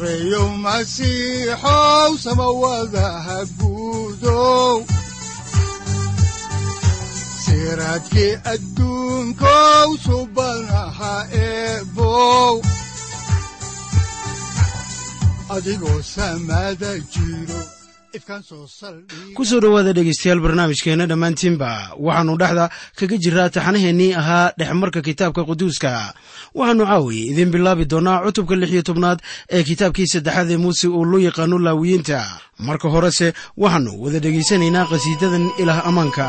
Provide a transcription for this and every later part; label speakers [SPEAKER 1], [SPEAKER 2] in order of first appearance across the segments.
[SPEAKER 1] sareyow masiixow samawadaha guudow siraadkii adduunkow subanaha eebow adigoo samada jiro
[SPEAKER 2] ku soo dhowaada dhegeystayaal barnaamijkeenna dhammaantiinba waxaannu dhexda kaga jiraa taxanaheennii ahaa dhexmarka kitaabka quduuska. Waxaannu caawiye idiin bilaabi doonnaa cutubka lix iyo tobnaad ee kitaabkii saddexaad ee muuse oo loo yaqaano laawiyiinta. Marka horese waxaannu wada dhegaysanaynaa qhasiidadan ilaah ammaanka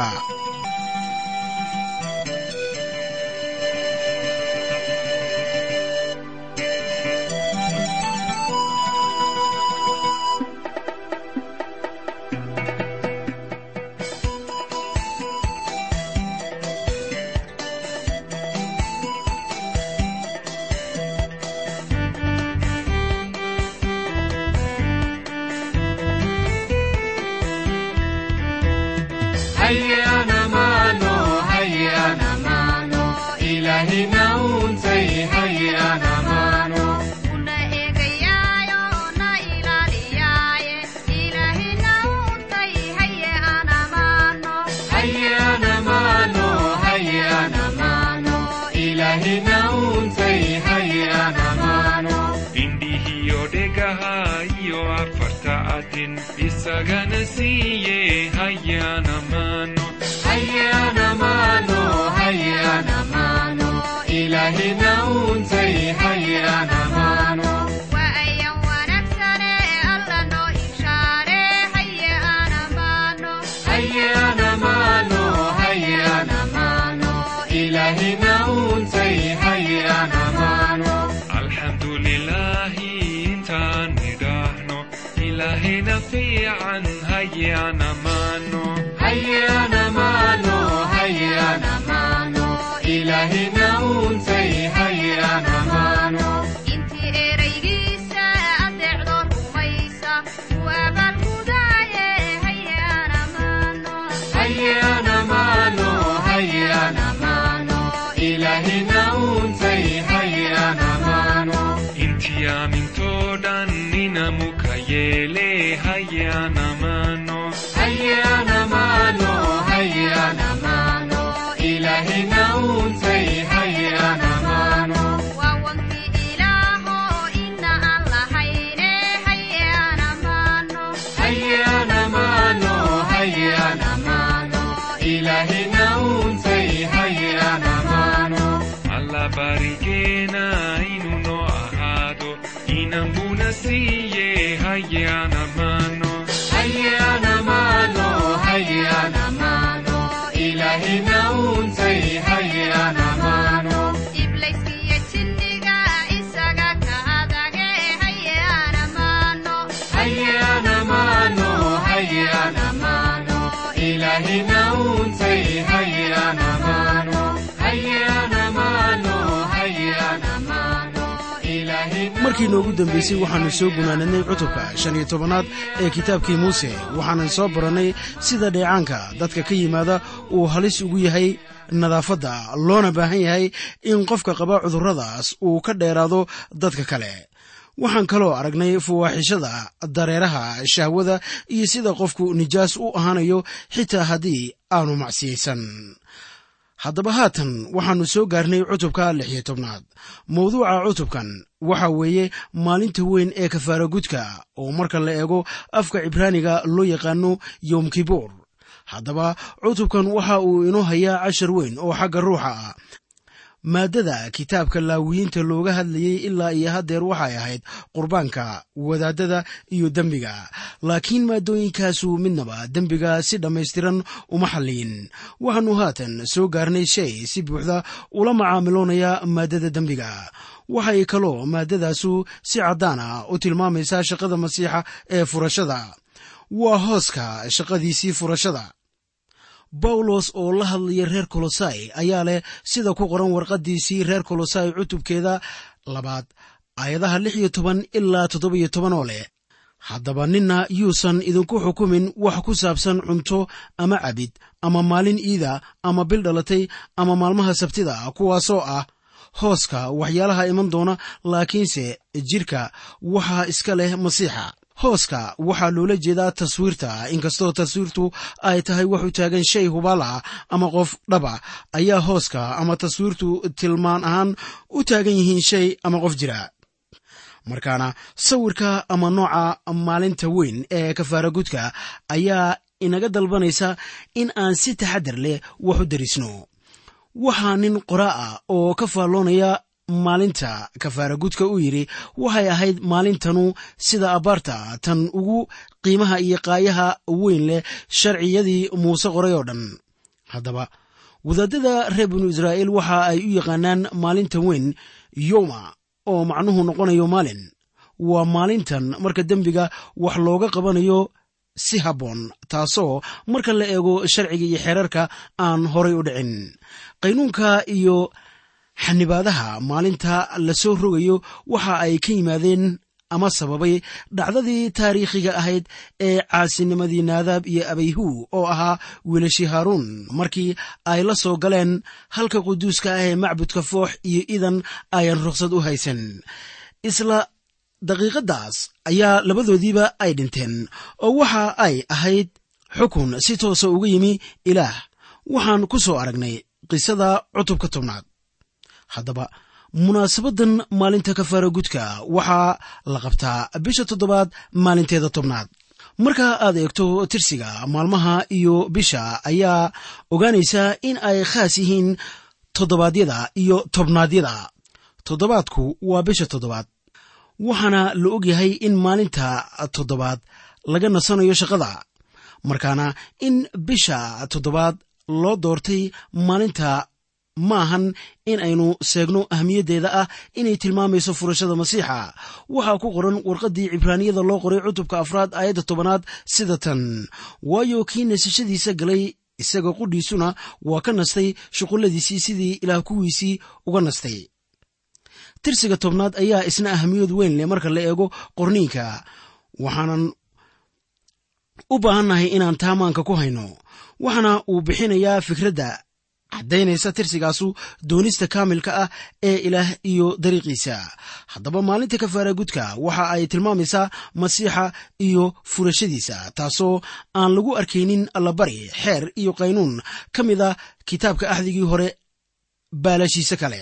[SPEAKER 2] ilahi nauna markii noogu dambeysay waxaannu soo gunaanadnay cutubka shan iyo tobanaad ee kitaabkii muuse. Waxaanan soo barannay sida dheecaanka dadka ka yimaada uu halis ugu yahay nadaafadda loona baahan yahay in qofka qaba cudurradaas uu ka dheeraado dadka kale. Waxaan kaloo aragnay fawaaxishada dareeraha shahwada iyo sida qofku nijaas u ahaanayo xitaa haddii aanu macsiyaysan haddaba haatan waxaannu soo gaarnay cutubka lix iyo tobnaad. Mawduuca cutubkan waxa weeye maalinta weyn ee kafaara gudka oo marka la eego afka cibraaniga loo yaqaano yom kibuur. Haddaba cutubkan waxa uu inoo hayaa cashar weyn oo xagga ruuxa ah maaddada kitaabka laawiyiinta looga hadlayey ilaa iyo haddeer waxay ahayd qurbaanka wadaadada iyo dembiga. Laakiin maadooyinkaasu midnaba dembiga si dhammaystiran uma xalliyin waxaannu haatan soo gaarnay shay si buuxda ula macaamiloonaya maaddada dembiga.
[SPEAKER 3] Waxay kaloo maaddadaasu si caddaan ah u tilmaamaysaa shaqada masiixa ee furashada. Waa hooska shaqadiisii furashada bawlos oo la hadlaya reer kolosai ayaa leh sida ku qoran warqaddiisii reer kolosai cutubkeeda labaad aayadaha lix iyo toban ilaa toddobiyo toban oo leh. Haddaba ninna yuusan idinku xukumin wax ku saabsan cunto ama cabid ama maalin iida ama bil dhalatay ama maalmaha sabtida kuwaasoo ah hooska waxyaalaha iman doona laakiinse jidhka waxaa iska leh masiixa hooska waxaa loola jeedaa taswiirta. Inkastoo taswiirtu ay tahay wax u taagan shay hubaal ah ama qof dhaba ayaa hooska ama taswiirtu tilmaan ahaan u taagan yihiin shay ama qof jira. Markaana sawirka ama nooca maalinta weyn ee kafaaragudka ayaa inaga dalbanaysa in aan si taxadar leh wax u darisno. Waxaa nin qoraa ah oo ka faalloonaya maalinta kafaaragudka u yidhi waxay ahayd maalintanu sida abbaarta tan ugu qiimaha iyo qaayaha weyn leh sharciyadii muuse qoray oo dhan. Haddaba wadaadada reer binu israa'iil waxa ay u yaqaanaan maalinta weyn yoma oo macnuhu noqonayo maalin. Waa maalintan marka dembiga wax looga qabanayo si habboon taasoo marka la eego sharciga iyo xeerarka aan horay u dhicin. Qaynuunka iyo xanibaadaha maalinta la soo rogayo waxa ay ka yimaadeen ama sababay dhacdadii taariikhiga ahayd ee caasinimadii naadaab iyo abayhu oo ahaa wiilashii haaruun. Markii ay la soo galeen halka quduuska ah ee macbudka foox iyo idan ayan ruqsad u haysan. Isla daqiiqaddaas ayaa labadoodiiba ay dhinteen oo waxa ay ahayd xukun si toosa uga yimi ilaah. Waxaan ku soo aragnay qisada cutubka tobnaad haddaba. Munaasabadan maalinta kafaaragudka waxaa la qabtaa bisha toddobaad maalinteeda tobnaad. Marka aad eegto tirsiga maalmaha iyo bisha ayaa ogaanaysaa in ay khaas yihiin toddobaadyada iyo tobnaadyada toddobaadku waa bisha toddobaad waxaana la ogyahay in maalinta toddobaad laga nasanayo shaqada. Markaana in bisha toddobaad loo doortay maalinta maahan in aynu seegno ahmiyaddeeda ah inay tilmaamayso furashada masiixa. Waxaa ku qoran warqaddii cibraaniyada loo qoray cutubka afraad aayadda tobanaad sida tan. Waayo kii nasashadiisa galay isaga qudhiisuna waa ka nastay shuqulladiisii sidii ilaah kuwiisii uga nastay. Tirsiga tobnaad ayaa isna ahamiyad weyn leh marka la eego qorniinka. Waxaanan u baahannahay inaan taamaanka ku hayno. Waxaana uu bixinayaa fikradda caddaynaysa tirsigaasu doonista kaamilka ah ee ilaah iyo dariiqiisa. Haddaba maalinta kafaaragudka waxa ay tilmaamaysaa masiixa iyo furashadiisa taasoo aan lagu arkaynin allabari xeer iyo qaynuun ka mid a kitaabka axdigii hore baalashiise kale.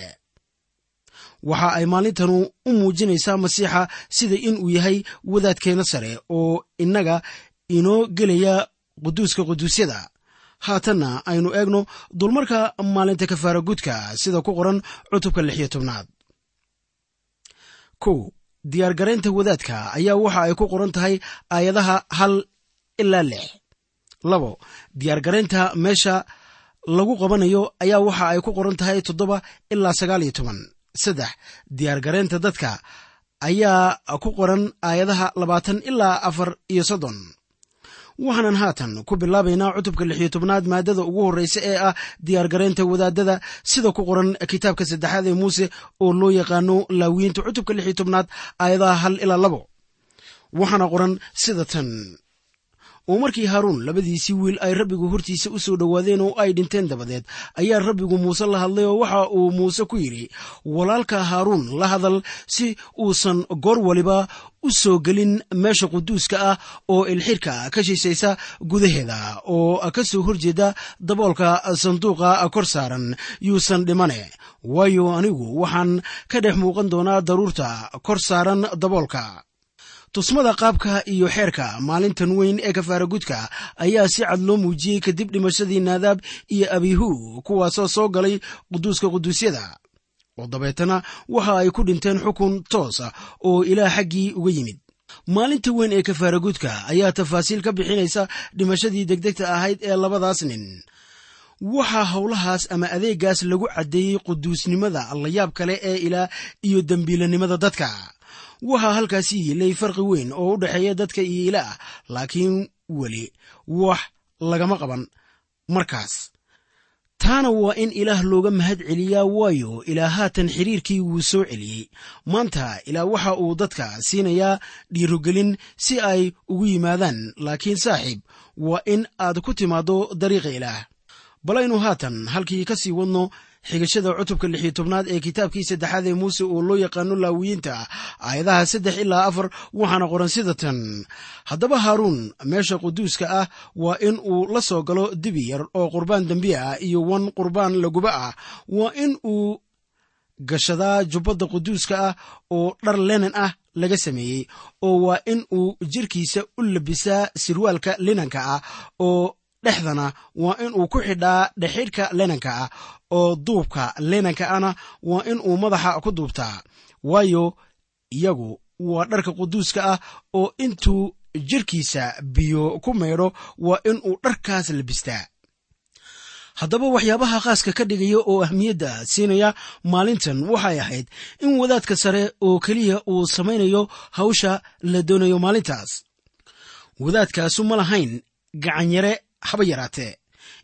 [SPEAKER 3] Waxa ay maalintanu u muujinaysaa masiixa sida inuu yahay wadaadkeena sare oo innaga inoo gelaya quduuska quduusyada haatanna aynu eegno dulmarka maalinta kafaaragudka sida ku qoran cutubka lix iyo tobnaad. Kow diyaargaraynta wadaadka ayaa waxa ay ku qoran tahay aayadaha hal ilaa lix. Labo diyaargaraynta meesha lagu qabanayo ayaa waxa ay ku qoran tahay toddoba ilaa sagaal iyo toban. Saddex diyaargaraynta dadka ayaa ku qoran aayadaha labaatan ilaa afar iyo soddon waxaanan haatan ku bilaabaynaa cutubka lix iyo tobnaad maaddada ugu horreysa ee ah diyaargaraynta wadaadada sida ku qoran kitaabka saddexaad ee muuse oo loo yaqaano laawiyiinta cutubka lix iyo tobnaad aayadaha hal ilaa labo. Waxaana qoran sida tan oo markii haaruun labadiisii wiil ay rabbigu hortiisa u soo dhowaadeen oo ay dhinteen dabadeed ayaa rabbigu muuse la hadlay oo waxa uu muuse ku yidhi walaalka haaruun la hadal si uusan goor waliba u soo gelin meesha quduuska ah oo ilxirka ka shisaysa gudaheeda oo ka soo horjeeda daboolka sanduuqa kor saaran yuusan dhimane. Waayo anigu waxaan ka dhex muuqan doonaa daruurta kor saaran daboolka tusmada qaabka iyo xeerka maalintan weyn ee kafaaragudka ayaa si cad loo muujiyey kadib dhimashadii naadaab iyo abihu kuwaasoo soo galay quduuska quduusyada. Oo dabeetana waxa ay ku dhinteen xukun toosa oo ilaah xaggii uga yimid. Maalinta weyn ee kafaaragudka ayaa tafaasiil ka bixinaysa dhimashadii degdegta ahayd ee labadaas nin. Waxaa howlahaas ama adeegaas lagu caddeeyey quduusnimada layaab kale ee ilaah iyo dembiilanimada dadka waxaa halkaasi yilay farqi weyn oo u dhexeeya dadka iyo ilaah laakiin weli wax lagama qaban. Markaas taana waa in ilaah looga mahad celiyaa waayo ilaah haatan xiriirkii wuu soo celiyey. Maanta ilaah waxa uu dadka siinayaa dhiirogelin si ay ugu yimaadaan laakiin saaxiib waa in aad ku timaaddo dariiqa ilaah. Balaynu haatan halkii ka sii wadno xigashada cutubka lixiyo tobnaad ee kitaabkii saddexaad ee muuse oo loo yaqaano laawiyiinta aayadaha saddex ilaa afar waxaana qoran sida tan. Haddaba haaruun meesha quduuska ah waa in uu la soo galo dibi yar oo qurbaan dembi ah iyo wan qurbaan laguba ah. Waa in uu gashadaa jubbadda quduuska ah oo dhar lenan ah laga sameeyey oo waa in uu jirkiisa u labisaa sirwaalka linanka ah oo dhexdana waa in uu ku xidhaa dhexidhka lenanka ah oo duubka lenanka ana waa in uu madaxa ku duubtaa waayo iyagu waa dharka quduuska ah oo intuu jirkiisa biyo ku maydho waa in uu dharkaas labistaa haddaba waxyaabaha khaaska ka dhigaya oo ahmiyadda siinaya maalintan waxay ahayd in wadaadka sare oo keliya uu samaynayo hawsha la doonayo maalintaas. Wadaadkaasu ma lahayn gacanyare haba yaraatee.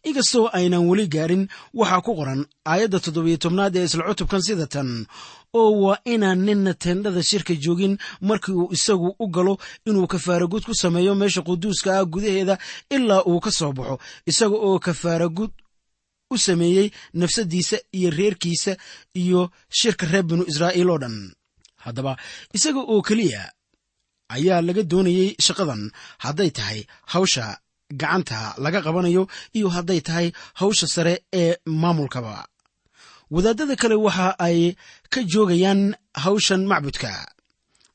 [SPEAKER 3] Inkastoo aynan weli gaarin waxaa ku qoran aayadda toddobiyo tobnaad ee isla cutubkan sida tan oo waa inaan ninna teendhada shirka joogin markii uu isagu u galo inuu kafaaragud ku sameeyo meesha quduuska ah gudaheeda ilaa uu ka soo baxo isaga oo kafaaragud u sameeyey nafsadiisa iyo reerkiisa iyo shirka reer binu israa'iil oo dhan. Haddaba isaga oo keliya ayaa laga doonayey shaqadan hadday tahay hawsha gacanta laga qabanayo iyo hadday tahay hawsha sare ee maamulkaba. Wadaadada kale waxa ay ka joogayaan hawshan macbudka.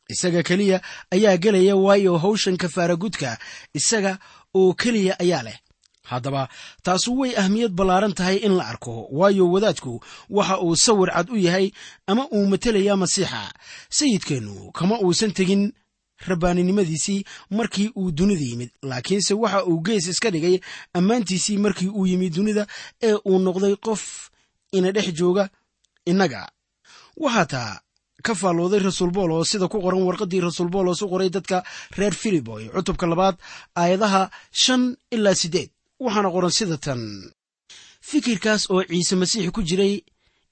[SPEAKER 3] Isaga keliya ayaa gelaya waayo hawshan kafaaragudka isaga oo keliya ayaa leh. Haddaba taasu way ahmiyad ballaaran tahay in la arko waayo wadaadku waxa uu sawir cad u yahay ama uu matelayaa masiixa. Sayidkeennu kama uusan tegin rabbaaninimadiisii markii uu dunida yimid. Laakiinse waxa uu gees iska dhigay ammaantiisii markii uu yimid dunida ee uu noqday qof ina dhex jooga innaga. Waxaa taa ka faallooday rasuul boolos sida ku qoran warqaddii rasuul boolos u qoray dadka reer filiboy. Cutubka labaad aayadaha shan ilaa siddeed. Waxaana qoran sida tan. Fikirkaas oo ciise masiix ku jiray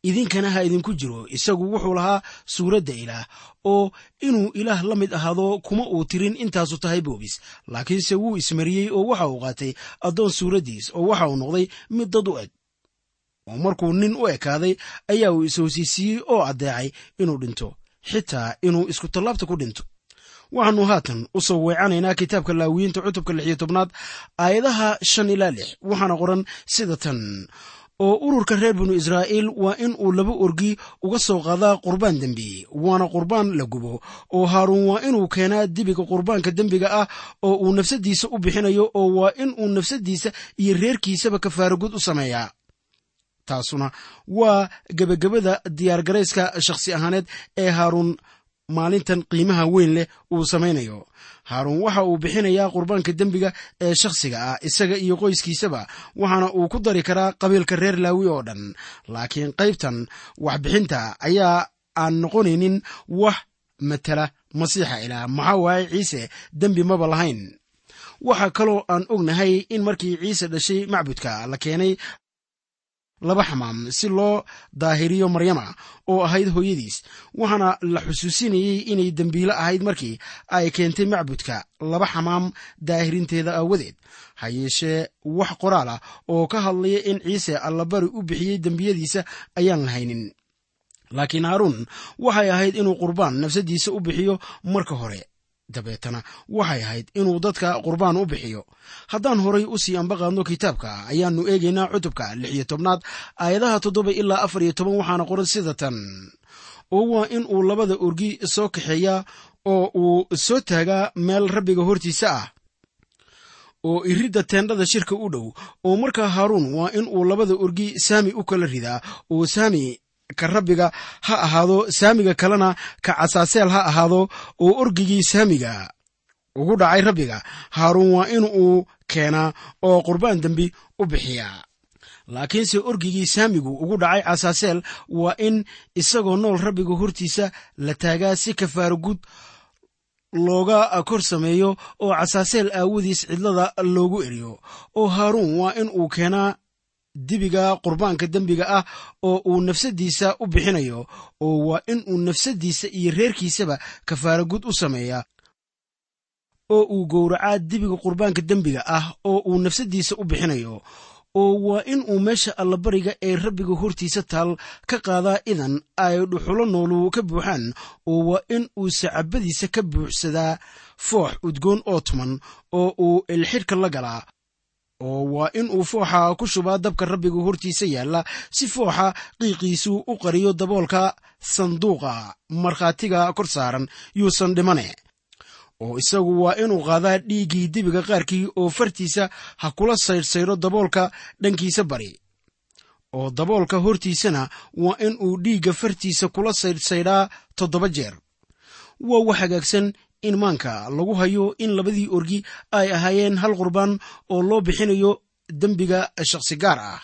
[SPEAKER 3] idinkana ha idinku jiro isagu wuxuu lahaa suuradda ilaah oo inuu ilaah la mid ahaado kuma uu tirin intaasu tahay boobis. Laakiinse wuu ismariyey oo waxa uu qaatay addoon suuraddiis oo waxa uu noqday mid dad u eg. Oo markuu nin u ekaaday ayaa uu is-hosiisiiyey oo addeecay inuu dhinto xitaa inuu isku tallaabta ku dhinto. Waxaannu haatan u soo weecanaynaa kitaabka laawiyiinta cutubka lix iyo tobnaad aayadaha shan ilaa lix waxaana qoran sida tan oo ururka reer binu israa'iil waa in uu laba orgi uga soo qaadaa qurbaan dembi waana qurbaan la gubo oo haaruun waa inuu keenaa dibiga qurbaanka dembiga ah oo uu nafsadiisa u bixinayo oo waa in uu nafsadiisa iyo reerkiisaba kafaaragud u sameeyaa. Taasuna waa gebagabada diyaargarayska shakhsi ahaaneed ee haaruun maalintan qiimaha weyn leh uu samaynayo haaruun waxa uu bixinayaa qurbaanka dembiga ee shakhsiga ah isaga iyo qoyskiisaba waxaana uu ku dari karaa qabiilka reer laawi oo dhan. Laakiin qaybtan waxbixinta ayaa aan noqonaynin wax matala masiixa ilaah maxaa waaye ciise dembi maba lahayn. Waxaa kaloo aan ognahay in markii ciise dhashay macbudka la keenay laba xamaam si loo daahiriyo maryama oo ahayd hooyadiis waxaana la xusuusinayey inay dembiilo ahayd markii ay keentay macbudka laba xamaam daahirinteeda aawadeed ha yeeshee wax qoraal ah oo ka hadlaya in ciise allabari u bixiyey dembiyadiisa ayaan lahaynin. Laakiin haaruun waxay ahayd inuu qurbaan nafsadiisa u bixiyo marka hore dabeetana. Waxay ahayd inuu dadka qurbaan u bixiyo. Haddaan horay u sii ambaqaadno kitaabka ayaannu eegaynaa cutubka lix iyo tobnaad aayadaha toddoba ilaa afar iyo toban waxaana qoran sida tan. Oo waa in uu labada orgi soo kaxeeyaa oo uu soo taagaa meel rabbiga hortiisa ah. Oo iridda teendhada shirka u dhow oo markaa haaruun waa in uu labada orgi saami u kala ridaa. Oo saami ka rabbiga ha ahaado saamiga kalena ka casaaseel ha ahaado oo orgigii saamiga ugu dhacay rabbiga. Haaruun waa in uu keenaa oo qurbaan dembi u bixiyaa laakiinse orgigii saamigu ugu dhacay casaaseel waa in isagoo nool rabbiga hortiisa la taagaa si kafaaro gud looga kor sameeyo oo casaaseel aawadiis cidlada loogu eriyo. Oo haaruun waa in uu keenaa dibiga qurbaanka dembiga ah oo uu nafsaddiisa u bixinayo oo waa in uu nafsaddiisa iyo reerkiisaba kafaaro gud u sameeyaa oo uu gowracaa dibiga qurbaanka dembiga ah oo uu nafsaddiisa u bixinayo oo waa in uu meesha allabariga ee rabbiga hortiisa taal ka qaadaa idan ay dhuxulo noolu ka buuxaan oo waa in uu sacabadiisa ka buuxsadaa foox udgoon oo tuman oo uu ilxidhka la galaa oo waa in uu fooxa ku shubaa dabka rabbiga hortiisa yaalla si fooxa qiiqiisu u qariyo daboolka sanduuqa markhaatiga kor saaran yuusan dhimane. Oo isagu waa inuu qaadaa dhiiggii dibiga qaarkii oo fartiisa ha kula saydhsaydho daboolka dhankiisa bari. Oo daboolka hortiisana waa in uu dhiigga fartiisa kula saydhsaydhaa toddoba jeer. Waa wax hagaagsan in maanka lagu hayo in labadii orgi ay ahaayeen hal qurbaan oo loo bixinayo dembiga shakhsi gaar ah.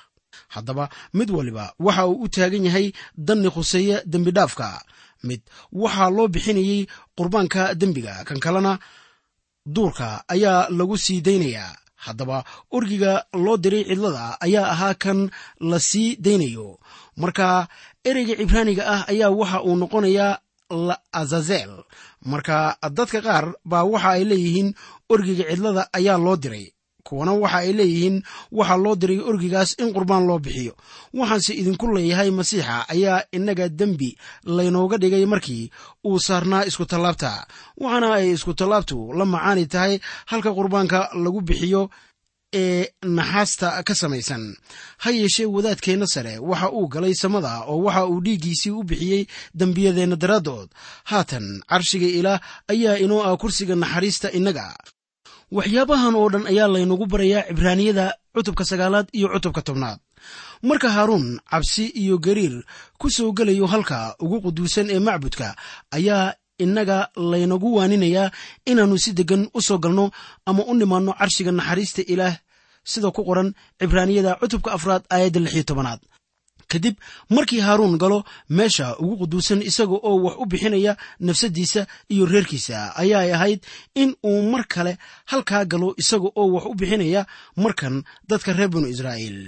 [SPEAKER 3] Haddaba mid waliba waxa uu u taagan yahay danni khuseeya dembidhaafka mid waxaa loo bixinayey qurbaanka dembiga kan kalena duurka ayaa lagu sii daynayaa. Haddaba orgiga loo diray cidlada ayaa ahaa kan la sii daynayo. Marka ereyga cibraaniga ah ayaa waxa uu noqonayaa la azazel marka dadka qaar baa waxa ay leeyihiin orgiga cidlada ayaa loo diray. Kuwana waxa ay leeyihiin waxaa loo diray orgigaas in qurbaan loo bixiyo. Waxaanse idinku leeyahay masiixa ayaa innaga dembi laynooga dhigay markii uu saarnaa iskutallaabta waxaana ay iskutallaabtu la macaani tahay halka qurbaanka lagu bixiyo ee naxaasta ka samaysan. Ha yeeshee wadaadkeenna sare waxa uu galay samada oo waxa uu dhiiggiisii u bixiyey dembiyadeenna daraaddood. Haatan carshiga ilaah ayaa inoo ah kursiga naxariista innaga. Waxyaabahan oo dhan ayaa laynagu barayaa cibraaniyada cutubka sagaalaad iyo cutubka tobnaad. Marka haaruun cabsi iyo gariir ku soo gelayo halka ugu quduusan ee macbudka ayaa innaga laynagu waaninayaa inaannu si deggan u soo galno ama u nimaanno carshiga naxariista ilaah sida ku qoran cibraaniyada cutubka afraad aayadda lix iyo tobanaad. Kadib markii haaruun galo meesha ugu quduusan isaga oo wax u bixinaya nafsaddiisa iyo reerkiisa ayaay ahayd in uu mar kale halkaa galo isaga oo wax u bixinaya markan dadka reer binu israa'iil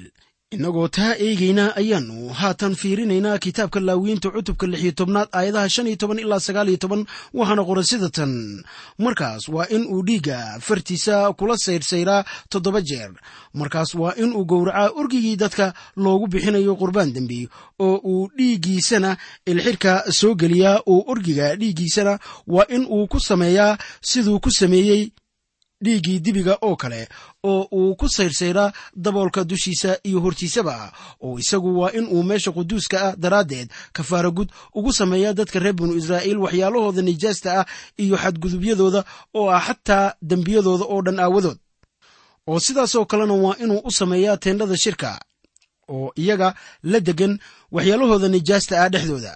[SPEAKER 3] innagoo taa eegayna ayaannu haatan fiirinaynaa kitaabka laawiyiinta cutubka lix iyo tobnaad aayadaha shan iyo toban ilaa sagaal iyo toban waxaana qoran sida tan. Markaas waa in uu dhiigga fartiisa kula saydhsayraa toddoba jeer. Markaas waa in uu gowracaa orgigii dadka loogu bixinayo qurbaan dembi oo uu dhiiggiisana ilxidhka soo geliyaa oo orgiga dhiiggiisana waa in uu ku sameeyaa siduu ku sameeyey dhiiggii dibiga oo kale oo uu ku saydhsayraa daboolka dushiisa iyo hortiisaba oo isagu waa in uu meesha quduuska ah daraaddeed kafaara gud ugu sameeyaa dadka reer binu israa'iil waxyaalahooda nijaasta ah iyo xadgudubyadooda oo ah xataa dembiyadooda oo dhan aawadood. Oo sidaasoo kalena waa inuu u sameeyaa teendhada shirka oo iyaga la degan waxyaalahooda nijaasta ah dhexdooda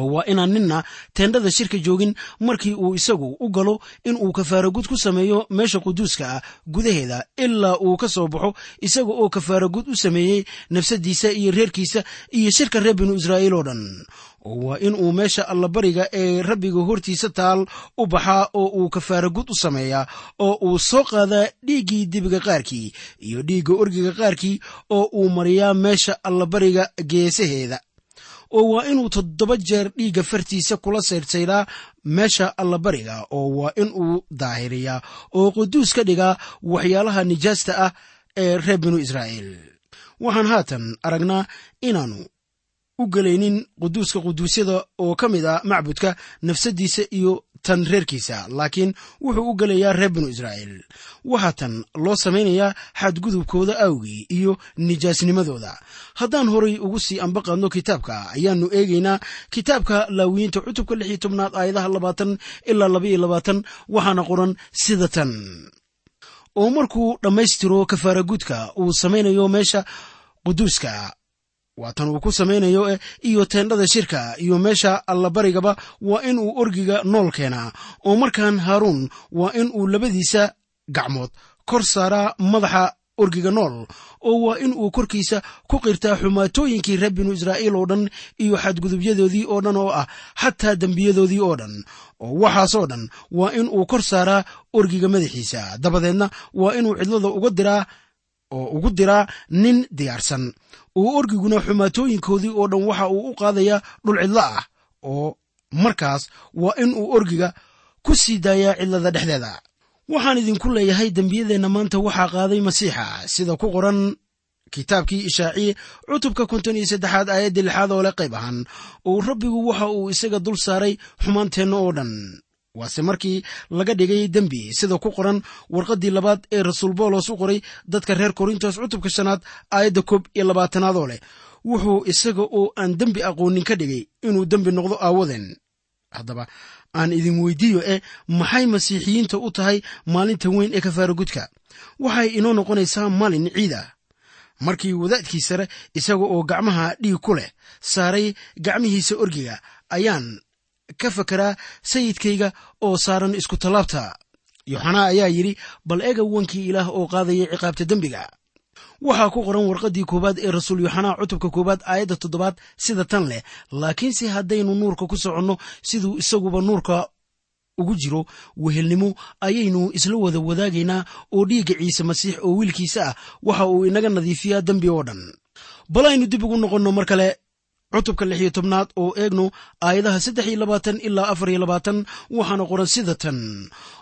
[SPEAKER 3] oo waa inaan ninna teendhada shirka joogin markii uu isagu u galo in uu kafaaragud ku sameeyo meesha quduuska ah gudaheeda ilaa uu ka soo baxo isaga oo kafaaragud u sameeyey nafsaddiisa iyo reerkiisa iyo shirka reer binu israa'iil oo dhan oo waa in uu meesha allabariga ee rabbiga hortiisa taal u baxaa oo uu kafaaragud u sameeyaa oo uu soo qaadaa dhiiggii dibiga qaarkii iyo dhiigga orgiga qaarkii oo uu mariyaa meesha allabariga geesaheeda oo waa inuu toddoba jeer dhiigga fartiisa kula saydhsaydhaa meesha allabariga oo waa in uu daahiriyaa oo quduus ka dhigaa waxyaalaha nijaasta ah ee reer binu israa'iil. Waxaan haatan aragnaa inaannu u gelaynin quduuska quduusyada oo ka mid ah macbudka nafsaddiisa iyo tan reerkiisa laakiin wuxuu u gelayaa reer binu israa'iil. Waxaa tan loo samaynayaa xadgudubkooda awgii iyo nijaasnimadooda. Haddaan horay ugu sii ambaqaadno kitaabka ayaannu eegaynaa kitaabka laawiyiinta cutubka lix iyo tobnaad aayadaha labaatan ilaa laba iyo labaatan waxaana qoran sida tan. Oo markuu dhammaystiro kafaaragudka uu samaynayo meesha quduuska waa tan uu ku samaynayo iyo teendhada shirka iyo meesha allabarigaba waa in uu orgiga nool keenaa. Oo markaan haaruun waa in uu labadiisa gacmood kor saaraa madaxa orgiga nool oo waa in uu korkiisa ku qirtaa xumaatooyinkii reer binu israa'iil oo dhan iyo xadgudubyadoodii oo dhan oo ah xataa dembiyadoodii oo dhan. Oo waxaasoo dhan waa in uu kor saaraa orgiga madaxiisa. Dabadeedna waa inuu cidlada uga diraa oo ugu diraa nin diyaarsan oo orgiguna xumaatooyinkoodii oo dhan waxa uu u qaadayaa dhul cidlo ah oo markaas waa in uu orgiga ku sii daayaa cidlada dhexdeeda. Waxaan idinku leeyahay dembiyadeenna maanta waxaa qaaday masiixa sida ku qoran kitaabkii ishaaciye cutubka konton iyo saddexaad aayaddii lixaad oo le qayb ahaan oo rabbigu waxa uu isaga dul saaray xumaanteenna oo dhan waase markii laga dhigay dembi sida ku qoran warqaddii labaad ee rasuul boolos u qoray dadka reer korintos cutubka shanaad aayadda koob iyo labaatanaad oo leh. Wuxuu isaga oo aan dembi aqoonin ka dhigay inuu dembi noqdo aawadeen haddaba aan idin weydiiyo eh maxay masiixiyiinta u tahay maalinta weyn ee kafaara gudka waxay inoo noqonaysaa maalin ciid ah markii wadaadkii sare isaga oo gacmaha dhiig ku leh saaray gacmihiisa orgiga ayaan ka fakeraa sayidkayga oo saaran isku tallaabta. Yoxanaa ayaa yidhi bal ega wankii ilaah oo qaadaya ciqaabta dembiga. Waxaa ku qoran warqaddii koowaad ee rasuul yoxanaa cutubka koowaad aayadda toddobaad sida tan leh laakiinse haddaynu nuurka ku soconno siduu isaguba nuurka ugu jiro wehelnimo ayaynu isla wada wadaagaynaa oo dhiigga ciise masiix oo wiilkiisa ah waxa uu inaga nadiifiyaa dembi oo dhan. Bal aynu dib ugu noqonno mar kale cutubka lix iyo tobnaad oo eegno aayadaha saddex iyo labaatan ilaa afar iyo labaatan waxaana qoran sida tan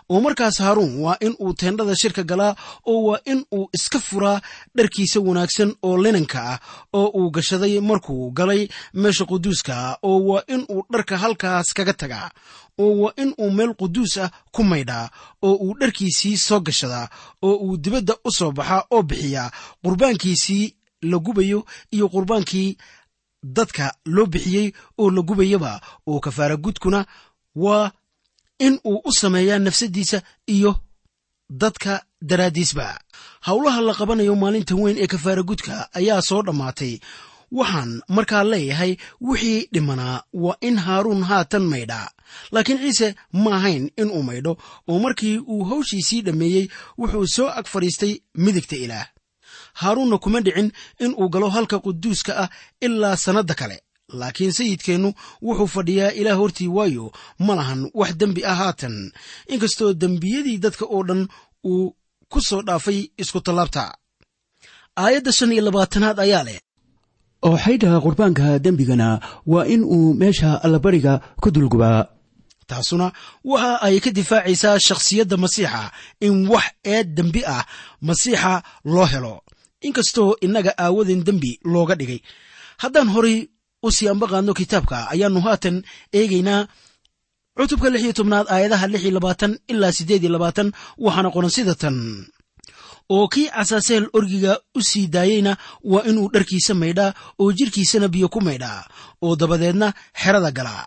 [SPEAKER 3] oo markaas haaruun waa in uu teendhada shirka galaa oo waa in uu iska furaa dharkiisa wanaagsan oo linanka ah oo uu gashaday markuu galay meesha quduuska oo waa in uu dharka halkaas kaga tagaa oo waa in uu meel quduus ah ku maydhaa oo uu dharkiisii soo gashadaa oo uu dibadda u soo baxaa oo bixiyaa qurbaankiisii la gubayo iyo qurbaankii dadka loo bixiyey oo la gubayaba oo kafaara gudkuna waa in uu u sameeyaa nafsaddiisa iyo dadka daraaddiisba howlaha la qabanayo maalinta weyn ee kafaara gudka ayaa soo dhammaatay waxaan markaa leeyahay wixii dhimanaa waa in haaruun haatan maydhaa laakiin ciise ma ahayn inuu maydho oo markii uu hawshiisii dhammeeyey wuxuu soo ag fadhiistay midigta ilaah haaruunna kuma dhicin in uu galo halka quduuska ah ilaa sannadda kale. Laakiin sayidkeennu wuxuu fadhiyaa ilaah hortii waayo ma lahan wax dembi ah haatan. Inkastoo dembiyadii dadka oo dhan uu ku soo dhaafay isku tallaabta. Aayadda shan iyo labaatanaad ayaa leh.
[SPEAKER 4] Oo xaydha qurbaanka dembigana waa in uu meesha allabariga ku dulgubaa
[SPEAKER 3] taasuna waxa ay ka difaacaysaa shakhsiyadda masiixa in wax eed dembi ah masiixa loo helo inkastoo innaga aawadeen dembi looga dhigay. Haddaan horay u sii ambaqaadno kitaabka ayaannu haatan eegaynaa cutubka lix iyo tobnaad aayadaha lix iyo labaatan ilaa siddeed iyo labaatan. Waxaana qoran sida tan. Oo kii casaaseel orgiga u sii daayeyna waa inuu dharkiisa maydhaa oo jidhkiisana biyo ku maydhaa oo dabadeedna xerada galaa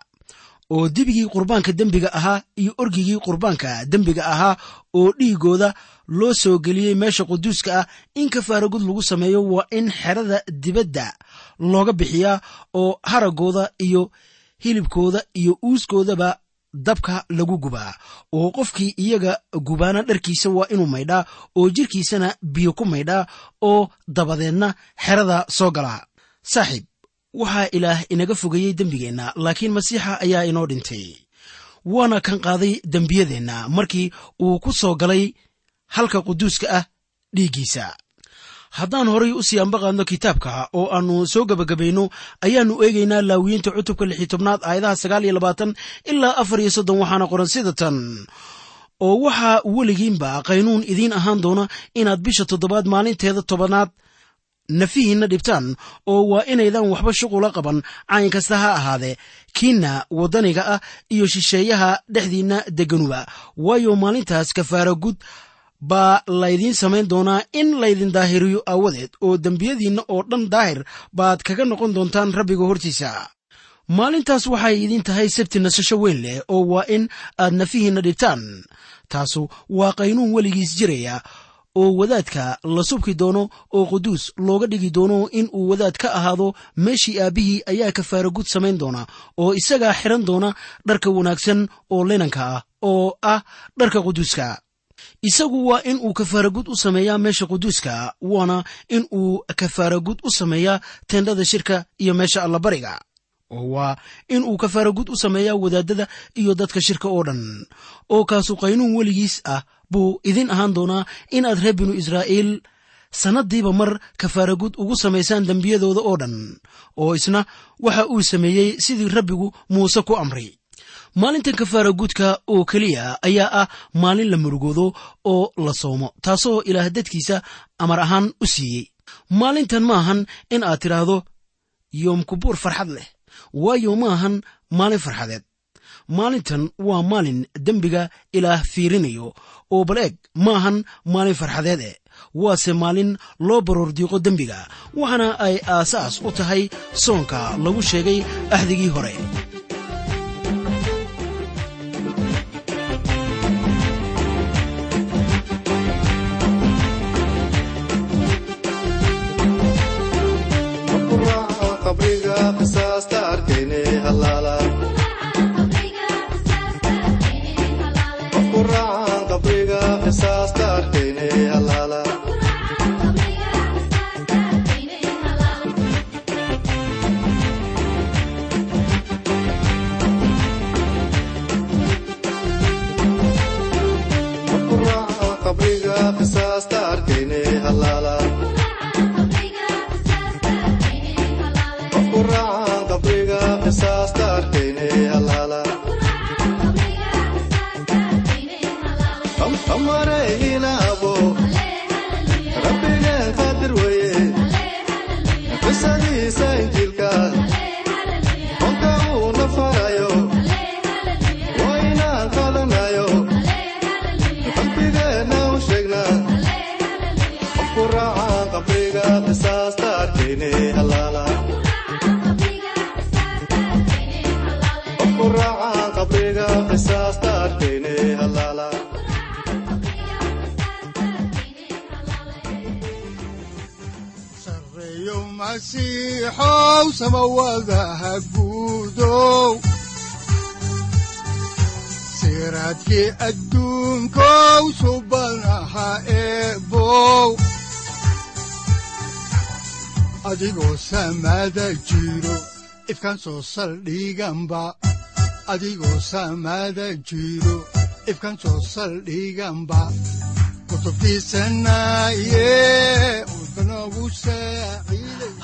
[SPEAKER 3] oo dibigii qurbaanka dembiga ahaa iyo orgigii qurbaanka dembiga ahaa oo dhiigooda loo soo geliyey meesha quduuska ah in kafaaragud lagu sameeyo waa in xerada dibadda looga bixiyaa oo haraggooda iyo hilibkooda iyo uuskoodaba dabka lagu gubaa oo qofkii iyaga gubaana dharkiisa waa inuu maydhaa oo jidhkiisana biyo ku maydhaa oo dabadeedna xerada soo galaa. Saaxiib waxaa ilaah inaga fogeeyey dembigeenna laakiin masiixa ayaa inoo dhintay. Waana kan qaaday dembiyadeenna markii uu ku soo galay halka quduuska ah dhiiggiisa. Haddaan horay u sii ambaqaadno kitaabka oo aannu soo gebagabayno ayaannu eegaynaa laawiyiinta cutubka lix tobnaad aayadaha sagaal iyo labaatan ilaa afar iyo soddon waxaana qoran sida tan. Oo waxaa weligiinba qaynuun idiin ahaan doona inaad bisha toddobaad maalinteeda tobanaad nafihiinna dhibtaan oo waa inaydan waxba shuqula qaban cayn kasta ha ahaadee. Kiinna waddaniga ah iyo shisheeyaha dhexdiinna degganuba. Waayo maalintaas kafaara gud baa laydiin samayn doonaa in laydin daahiriyo aawadeed oo dembiyadiinna oo dhan daahir baad kaga noqon doontaan rabbiga hortiisa. Maalintaas waxay idiin tahay sabti nasasho weyn leh oo waa in aad nafihiinna dhibtaan. Taasu waa qaynuun weligiis jiraya oo wadaadka la subki doono oo quduus looga dhigi doono in uu wadaad ka ahaado meeshii aabbihii ayaa kafaara gud samayn doona oo isagaa xiran doona dharka wanaagsan oo linanka ah oo ah dharka quduuska.
[SPEAKER 5] Isagu waa in uu kafaaragud u sameeyaa meesha quduuska waana in uu kafaaragud u sameeyaa teendhada shirka iyo meesha allabariga oo waa in uu kafaaragud u sameeyaa wadaadada iyo dadka shirka oo dhan oo kaasu qaynuun weligiis ah buu idin ahaan doonaa inaad reer binu israa'iil sannaddiiba mar kafaaragud ugu samaysaan dembiyadooda oo dhan oo isna waxa uu sameeyey sidii rabbigu muuse ku amray. Maalintan kafaaragudka oo keliya ayaa ah maalin la murugoodo oo la soomo taasoo ilaah dadkiisa amar ahaan u siiyey. Maalintan ma ahan in aad tidhaahdo yoom kubuur farxad leh. Waayo ma ahan maalin farxadeed. Maalintan waa maalin dembiga ilaah fiirinayo oo bal eeg ma ahan maalin farxadeed e waase maalin loo baroordiiqo dembiga waxaana ay aasaas u tahay soonka lagu sheegay axdigii hore
[SPEAKER 1] masiixow samawadaha guudow siraadkii adduunkow subanaha eebow. Adigoo samada jiro ifkan soo saldhiganba adigoo samada jiro ifkan soo saldhiganba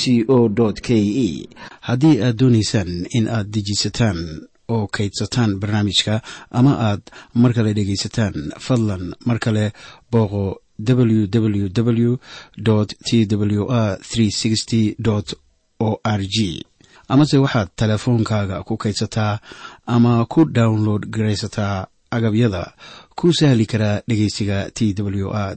[SPEAKER 3] c k e haddii aad doonaysaan in aad dejiisataan oo kaydsataan barnaamijka ama aad mar kale dhegaysataan fadlan mar kale booqo www t w r o r g amase waxaad teleefoonkaaga ku kaydsataa ama ku download garaysataa agabyada ku sahli karaa dhegeysiga t w r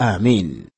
[SPEAKER 3] aamiin